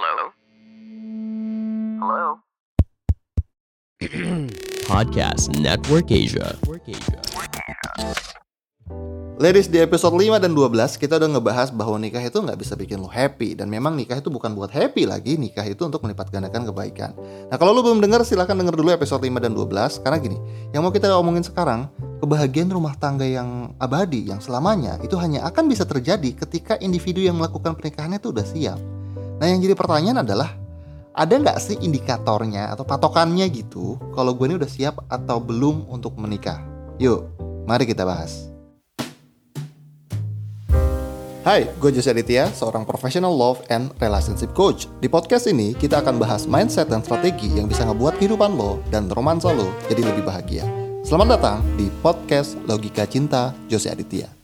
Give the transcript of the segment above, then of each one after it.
Hello? Hello? Podcast Network Asia. Ladies, di episode 5 dan 12 kita udah ngebahas bahwa nikah itu nggak bisa bikin lo happy dan memang nikah itu bukan buat happy lagi, nikah itu untuk melipat gandakan kebaikan. Nah, kalau lo belum denger silahkan denger dulu episode 5 dan 12 karena gini, yang mau kita omongin sekarang, kebahagiaan rumah tangga yang abadi, yang selamanya itu hanya akan bisa terjadi ketika individu yang melakukan pernikahannya itu udah siap. Nah, yang jadi pertanyaan adalah ada nggak sih indikatornya atau patokannya gitu kalau gue ini udah siap atau belum untuk menikah? Yuk, mari kita bahas. Hai, gue Jose Aditya, seorang professional love and relationship coach. Di podcast ini, kita akan bahas mindset dan strategi yang bisa ngebuat kehidupan lo dan romansa lo jadi lebih bahagia. Selamat datang di podcast Logika Cinta Jose Aditya.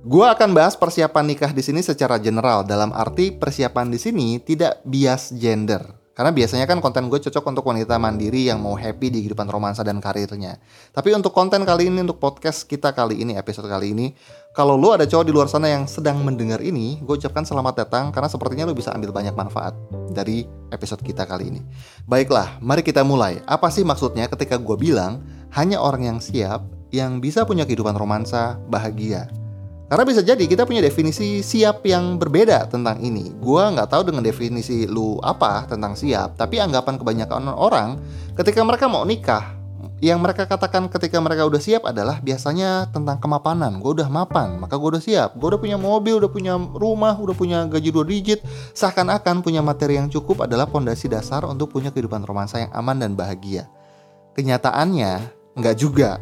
Gue akan bahas persiapan nikah di sini secara general dalam arti persiapan di sini tidak bias gender. Karena biasanya kan konten gue cocok untuk wanita mandiri yang mau happy di kehidupan romansa dan karirnya. Tapi untuk konten kali ini, untuk podcast kita kali ini, episode kali ini, kalau lo ada cowok di luar sana yang sedang mendengar ini, gue ucapkan selamat datang karena sepertinya lo bisa ambil banyak manfaat dari episode kita kali ini. Baiklah, mari kita mulai. Apa sih maksudnya ketika gue bilang hanya orang yang siap yang bisa punya kehidupan romansa bahagia? Karena bisa jadi kita punya definisi siap yang berbeda tentang ini. Gua nggak tahu dengan definisi lu apa tentang siap, tapi anggapan kebanyakan orang ketika mereka mau nikah, yang mereka katakan ketika mereka udah siap adalah biasanya tentang kemapanan. Gue udah mapan, maka gue udah siap. Gue udah punya mobil, udah punya rumah, udah punya gaji dua digit. Seakan-akan punya materi yang cukup adalah pondasi dasar untuk punya kehidupan romansa yang aman dan bahagia. Kenyataannya nggak juga.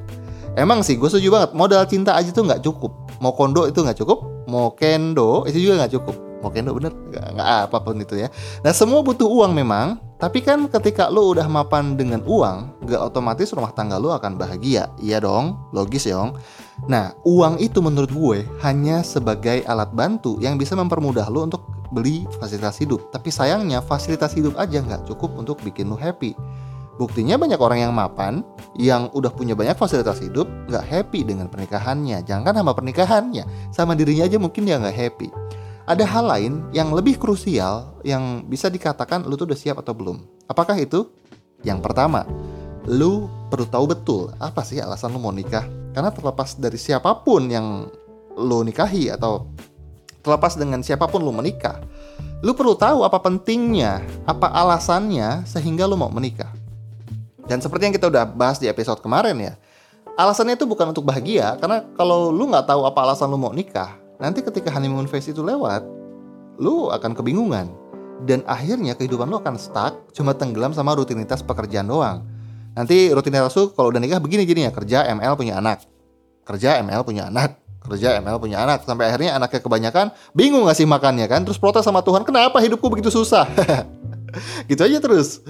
Emang sih gue setuju banget modal cinta aja tuh nggak cukup mau kondo itu nggak cukup mau kendo itu juga nggak cukup. Mau kendo bener nggak, apa pun itu ya. Nah semua butuh uang memang tapi kan ketika lo udah mapan dengan uang nggak otomatis rumah tangga lo akan bahagia. Iya dong logis ya nah uang itu menurut gue hanya sebagai alat bantu yang bisa mempermudah lo untuk beli fasilitas hidup. Tapi sayangnya fasilitas hidup aja nggak cukup untuk bikin lo happy Buktinya banyak orang yang mapan, yang udah punya banyak fasilitas hidup, nggak happy dengan pernikahannya. Jangan sama pernikahannya, sama dirinya aja mungkin dia nggak happy. Ada hal lain yang lebih krusial yang bisa dikatakan lu tuh udah siap atau belum. Apakah itu? Yang pertama, lu perlu tahu betul apa sih alasan lu mau nikah. Karena terlepas dari siapa pun yang lu nikahi atau terlepas dengan siapa pun lu menikah, lu perlu tahu apa pentingnya, apa alasannya sehingga lu mau menikah. Dan seperti yang kita udah bahas di episode kemarin ya, alasannya itu bukan untuk bahagia, karena kalau lu nggak tahu apa alasan lu mau nikah, nanti ketika honeymoon phase itu lewat, lu akan kebingungan. Dan akhirnya kehidupan lu akan stuck, cuma tenggelam sama rutinitas pekerjaan doang. Nanti rutinitas lu kalau udah nikah begini jadinya, kerja ML punya anak, kerja ML punya anak, kerja ML punya anak. Sampai akhirnya anaknya kebanyakan bingung ngasih makannya kan terus protes sama Tuhan kenapa hidupku begitu susah? Gitu aja terus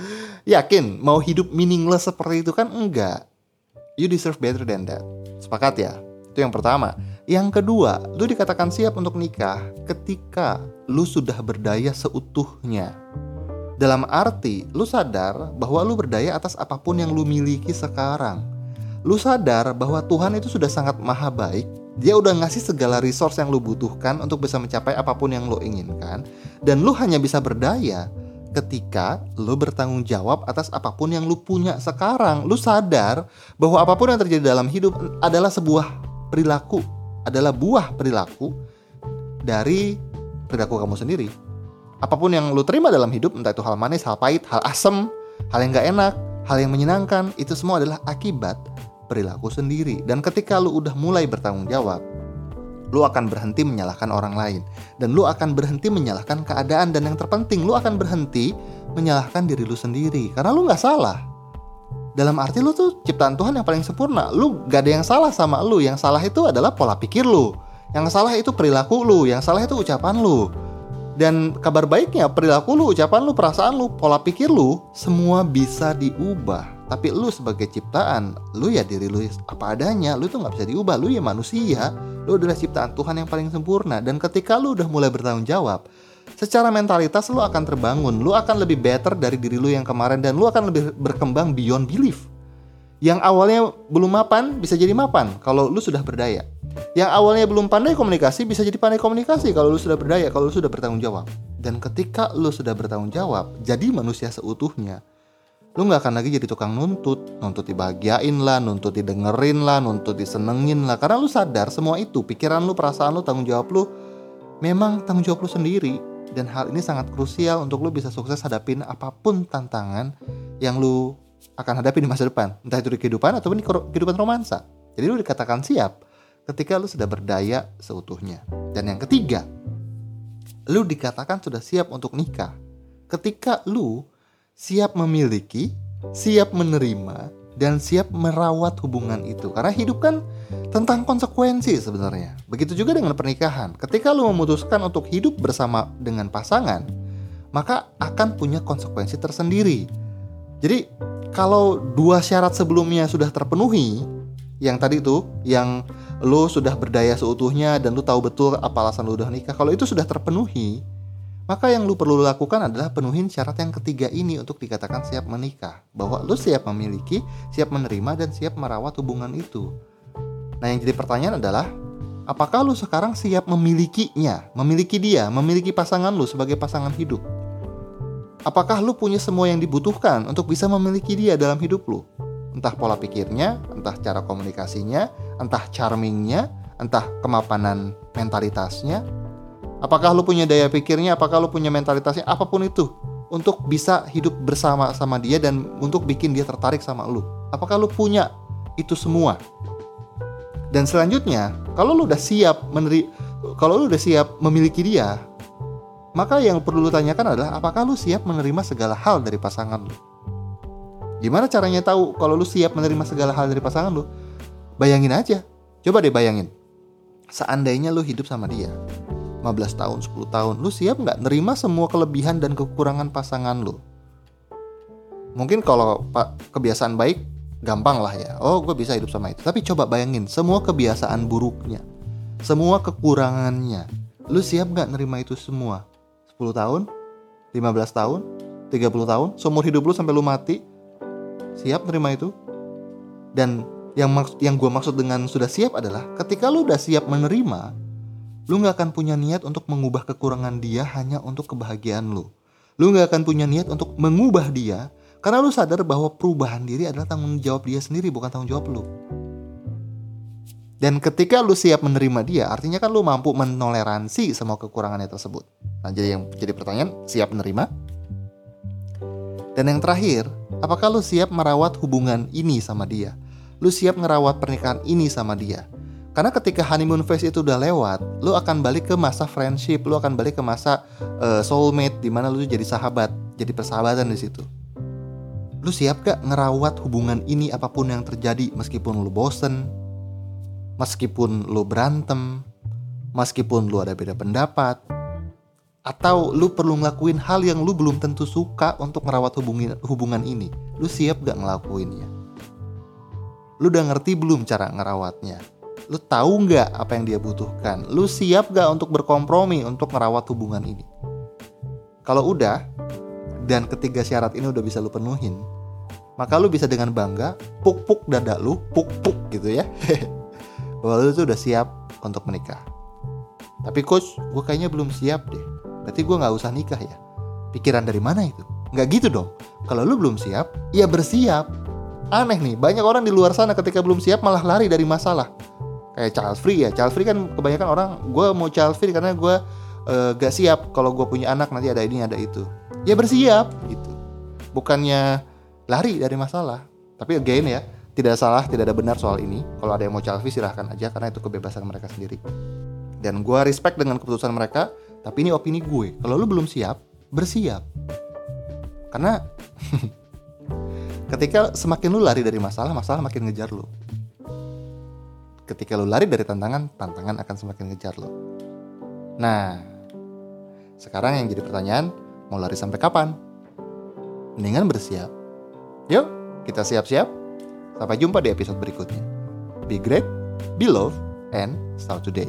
yakin? Mau hidup meaningless seperti itu kan? Enggak. You deserve better than that. Sepakat ya? Itu yang pertama. Yang kedua lu dikatakan siap untuk nikah ketika lu sudah berdaya seutuhnya. Dalam arti lu sadar bahwa lu berdaya atas apa pun yang lu miliki sekarang. Lu sadar bahwa Tuhan itu sudah sangat maha baik. Dia udah ngasih segala resource yang lu butuhkan untuk bisa mencapai apa pun yang lu inginkan. Dan lu hanya bisa berdaya ketika lu bertanggung jawab atas apa pun yang lu punya sekarang. Lu sadar bahwa apa pun yang terjadi dalam hidup adalah sebuah perilaku, adalah buah perilaku dari perilaku kamu sendiri. Apa pun yang lu terima dalam hidup, entah itu hal manis, hal pahit, hal asem, hal yang gak enak, hal yang menyenangkan, itu semua adalah akibat perilaku sendiri. Dan ketika lu udah mulai bertanggung jawab, lu akan berhenti menyalahkan orang lain. Dan lu akan berhenti menyalahkan keadaan. Dan yang terpenting lu akan berhenti menyalahkan diri lu sendiri. Karena lu nggak salah. Dalam arti lu tuh ciptaan Tuhan yang paling sempurna. Lu gak ada yang salah sama lu. Yang salah itu adalah pola pikir lu. Yang salah itu perilaku lu. Yang salah itu ucapan lu dan kabar baiknya perilaku lu ucapan lu perasaan lu pola pikir lu semua bisa diubah. Tapi lu sebagai ciptaan lu ya diri lu apa adanya. Lu tuh nggak bisa diubah lu ya manusia. Lu adalah ciptaan Tuhan yang paling sempurna. Dan ketika lu udah mulai bertanggung jawab secara mentalitas lu akan terbangun. Lu akan lebih better dari diri lu yang kemarin. Dan lu akan lebih berkembang beyond belief Yang awalnya belum mapan bisa jadi mapan kalau lu sudah berdaya. Yang awalnya belum pandai komunikasi bisa jadi pandai komunikasi kalau lu sudah berdaya, kalau lu sudah bertanggung jawab. Dan ketika lu sudah bertanggung jawab, jadi manusia seutuhnya, lu nggak akan lagi jadi tukang nuntut, nuntut dibahagiain lah, nuntut didengerin lah, nuntut disenengin lah. Karena lu sadar semua itu, pikiran lu, perasaan lu, tanggung jawab lu, memang tanggung jawab lu sendiri. Dan hal ini sangat krusial untuk lu bisa sukses hadapin apa pun tantangan yang lu akan hadapi di masa depan. Entah itu di kehidupan ataupun di kehidupan romansa. Jadi lu dikatakan siap ketika lu sudah berdaya seutuhnya. Dan yang ketiga, lu dikatakan sudah siap untuk nikah. Ketika lu siap memiliki, siap menerima, dan siap merawat hubungan itu. Karena hidup kan tentang konsekuensi sebenarnya. Begitu juga dengan pernikahan. Ketika lu memutuskan untuk hidup bersama dengan pasangan, maka akan punya konsekuensi tersendiri. Jadi, kalau dua syarat sebelumnya sudah terpenuhi, yang tadi itu, yang lu sudah berdaya seutuhnya dan lu tahu betul apa alasan lu udah nikah, kalau itu sudah terpenuhi, maka yang lu perlu lakukan adalah penuhin syarat yang ketiga ini untuk dikatakan siap menikah. Bahwa lu siap memiliki, siap menerima, dan siap merawat hubungan itu. Nah yang jadi pertanyaan adalah, apakah lu sekarang siap memilikinya, memiliki dia, memiliki pasangan lu sebagai pasangan hidup? Apakah lu punya semua yang dibutuhkan untuk bisa memiliki dia dalam hidup lu? Entah pola pikirnya, entah cara komunikasinya, entah charmingnya, entah kemapanan mentalitasnya, Apakah lu punya daya pikirnya, apakah lu punya mentalitasnya, apa pun itu untuk bisa hidup bersama sama dia dan untuk bikin dia tertarik sama lu. Apakah lu punya itu semua? Dan selanjutnya, kalau lu udah siap meneri kalau lu udah siap memiliki dia, maka yang perlu lu tanyakan adalah apakah lu siap menerima segala hal dari pasangan lu? Gimana caranya tahu kalau lu siap menerima segala hal dari pasangan lu? Bayangin aja. Coba deh bayangin. Seandainya lu hidup sama dia, 15 tahun, 10 tahun, lu siap nggak nerima semua kelebihan dan kekurangan pasangan lu? Mungkin kalau kebiasaan baik gampang lah ya. Oh, gue bisa hidup sama itu. Tapi coba bayangin semua kebiasaan buruknya, semua kekurangannya. Lu siap nggak nerima itu semua? 10 tahun, 15 tahun, 30 tahun, seumur hidup lu sampai lu mati, siap nerima itu? Dan yang maksud yang gue maksud dengan sudah siap adalah ketika lu udah siap menerima, Lu gak akan punya niat untuk mengubah kekurangan dia hanya untuk kebahagiaan lu. Lu gak akan punya niat untuk mengubah dia karena lu sadar bahwa perubahan diri adalah tanggung jawab dia sendiri bukan tanggung jawab lu. Dan ketika lu siap menerima dia, artinya kan lu mampu menoleransi semua kekurangannya tersebut. Nah, jadi yang jadi pertanyaan, siap menerima? Dan yang terakhir, apakah lu siap merawat hubungan ini sama dia? Lu siap ngerawat pernikahan ini sama dia? Karena ketika honeymoon phase itu udah lewat, lu akan balik ke masa friendship, lu akan balik ke masa uh, soulmate di mana lu jadi sahabat, jadi persahabatan di situ. Lu siap gak ngerawat hubungan ini apa pun yang terjadi meskipun lu bosen, meskipun lu berantem, meskipun lu ada beda pendapat, atau lu perlu ngelakuin hal yang lu belum tentu suka untuk ngerawat hubungan, hubungan ini. Lu siap gak ngelakuinnya? Lu udah ngerti belum cara ngerawatnya? Lu tahu nggak apa yang dia butuhkan? Lu siap nggak untuk berkompromi untuk merawat hubungan ini? Kalau udah, dan ketiga syarat ini udah bisa lu penuhin, maka lu bisa dengan bangga puk-puk dada lu, puk-puk gitu ya. Bahwa lu tuh udah siap untuk menikah. Tapi coach, gue kayaknya belum siap deh. Berarti gue nggak usah nikah ya. Pikiran dari mana itu? Nggak gitu dong. Kalau lu belum siap, ya bersiap. Aneh nih, banyak orang di luar sana ketika belum siap malah lari dari masalah kayak child free ya child free kan kebanyakan orang gue mau child free karena gue uh, gak siap kalau gue punya anak nanti ada ini ada itu ya bersiap gitu bukannya lari dari masalah tapi again ya tidak salah tidak ada benar soal ini kalau ada yang mau child free silahkan aja karena itu kebebasan mereka sendiri dan gue respect dengan keputusan mereka tapi ini opini gue kalau lu belum siap bersiap karena ketika semakin lu lari dari masalah masalah makin ngejar lu ketika lo lari dari tantangan, tantangan akan semakin ngejar lo. Nah, sekarang yang jadi pertanyaan, mau lari sampai kapan? Mendingan bersiap. Yuk, kita siap-siap. Sampai jumpa di episode berikutnya. Be great, be love, and start today.